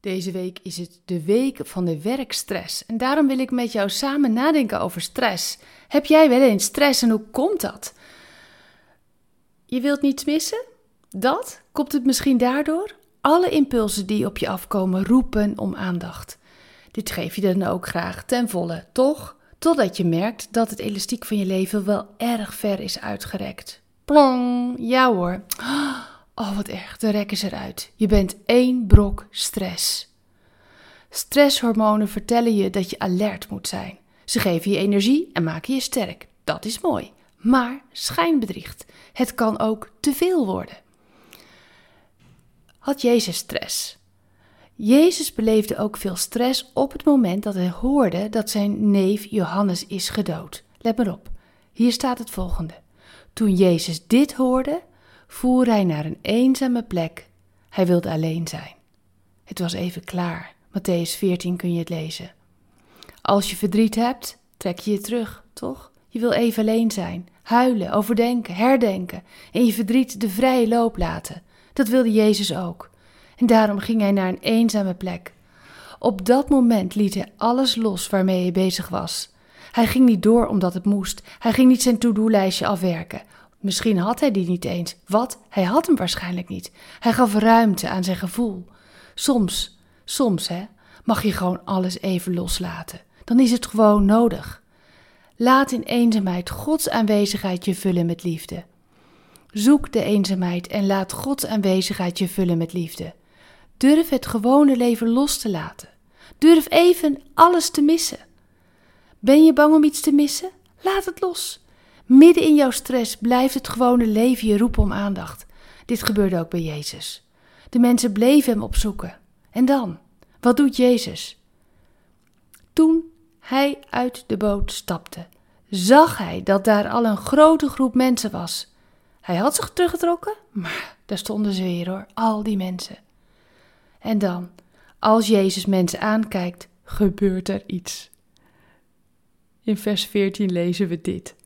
Deze week is het de week van de werkstress en daarom wil ik met jou samen nadenken over stress. Heb jij wel eens stress en hoe komt dat? Je wilt niets missen? Dat? Komt het misschien daardoor? Alle impulsen die op je afkomen roepen om aandacht. Dit geef je dan ook graag ten volle, toch? Totdat je merkt dat het elastiek van je leven wel erg ver is uitgerekt. Plong, ja hoor. Oh, wat erg, de rek is eruit. Je bent één brok stress. Stresshormonen vertellen je dat je alert moet zijn. Ze geven je energie en maken je sterk. Dat is mooi. Maar schijnbedriegt. Het kan ook te veel worden. Had Jezus stress? Jezus beleefde ook veel stress op het moment dat hij hoorde dat zijn neef Johannes is gedood. Let maar op, hier staat het volgende. Toen Jezus dit hoorde, voer hij naar een eenzame plek. Hij wilde alleen zijn. Het was even klaar. Matthäus 14 kun je het lezen. Als je verdriet hebt, trek je je terug, toch? Je wil even alleen zijn, huilen, overdenken, herdenken en je verdriet de vrije loop laten. Dat wilde Jezus ook. En daarom ging hij naar een eenzame plek. Op dat moment liet hij alles los waarmee hij bezig was. Hij ging niet door omdat het moest. Hij ging niet zijn to-do-lijstje afwerken. Misschien had hij die niet eens. Wat? Hij had hem waarschijnlijk niet. Hij gaf ruimte aan zijn gevoel. Soms, soms hè, mag je gewoon alles even loslaten. Dan is het gewoon nodig. Laat in eenzaamheid Gods aanwezigheid je vullen met liefde. Zoek de eenzaamheid en laat Gods aanwezigheid je vullen met liefde. Durf het gewone leven los te laten. Durf even alles te missen. Ben je bang om iets te missen? Laat het los. Midden in jouw stress blijft het gewone leven je roepen om aandacht. Dit gebeurde ook bij Jezus. De mensen bleven hem opzoeken. En dan? Wat doet Jezus? Toen hij uit de boot stapte, zag hij dat daar al een grote groep mensen was. Hij had zich teruggetrokken, maar daar stonden ze weer hoor, al die mensen. En dan, als Jezus mensen aankijkt, gebeurt er iets. In vers 14 lezen we dit.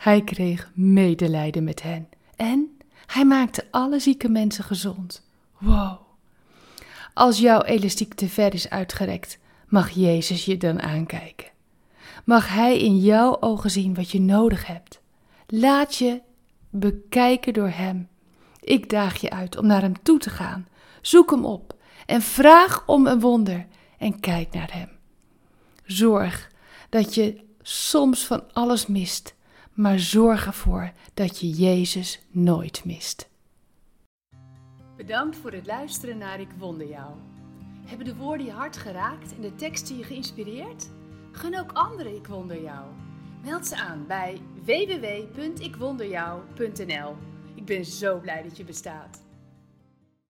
Hij kreeg medelijden met hen en hij maakte alle zieke mensen gezond. Wow. Als jouw elastiek te ver is uitgerekt, mag Jezus je dan aankijken. Mag Hij in jouw ogen zien wat je nodig hebt. Laat je bekijken door Hem. Ik daag je uit om naar Hem toe te gaan. Zoek Hem op en vraag om een wonder en kijk naar Hem. Zorg dat je soms van alles mist, maar zorg ervoor dat je Jezus nooit mist. Bedankt voor het luisteren naar Ik Wonder Jou. Hebben de woorden je hart geraakt en de teksten je geïnspireerd? Gun ook anderen Ik Wonder Jou. Meld ze aan bij www.ikwonderjou.nl. Ik ben zo blij dat je bestaat.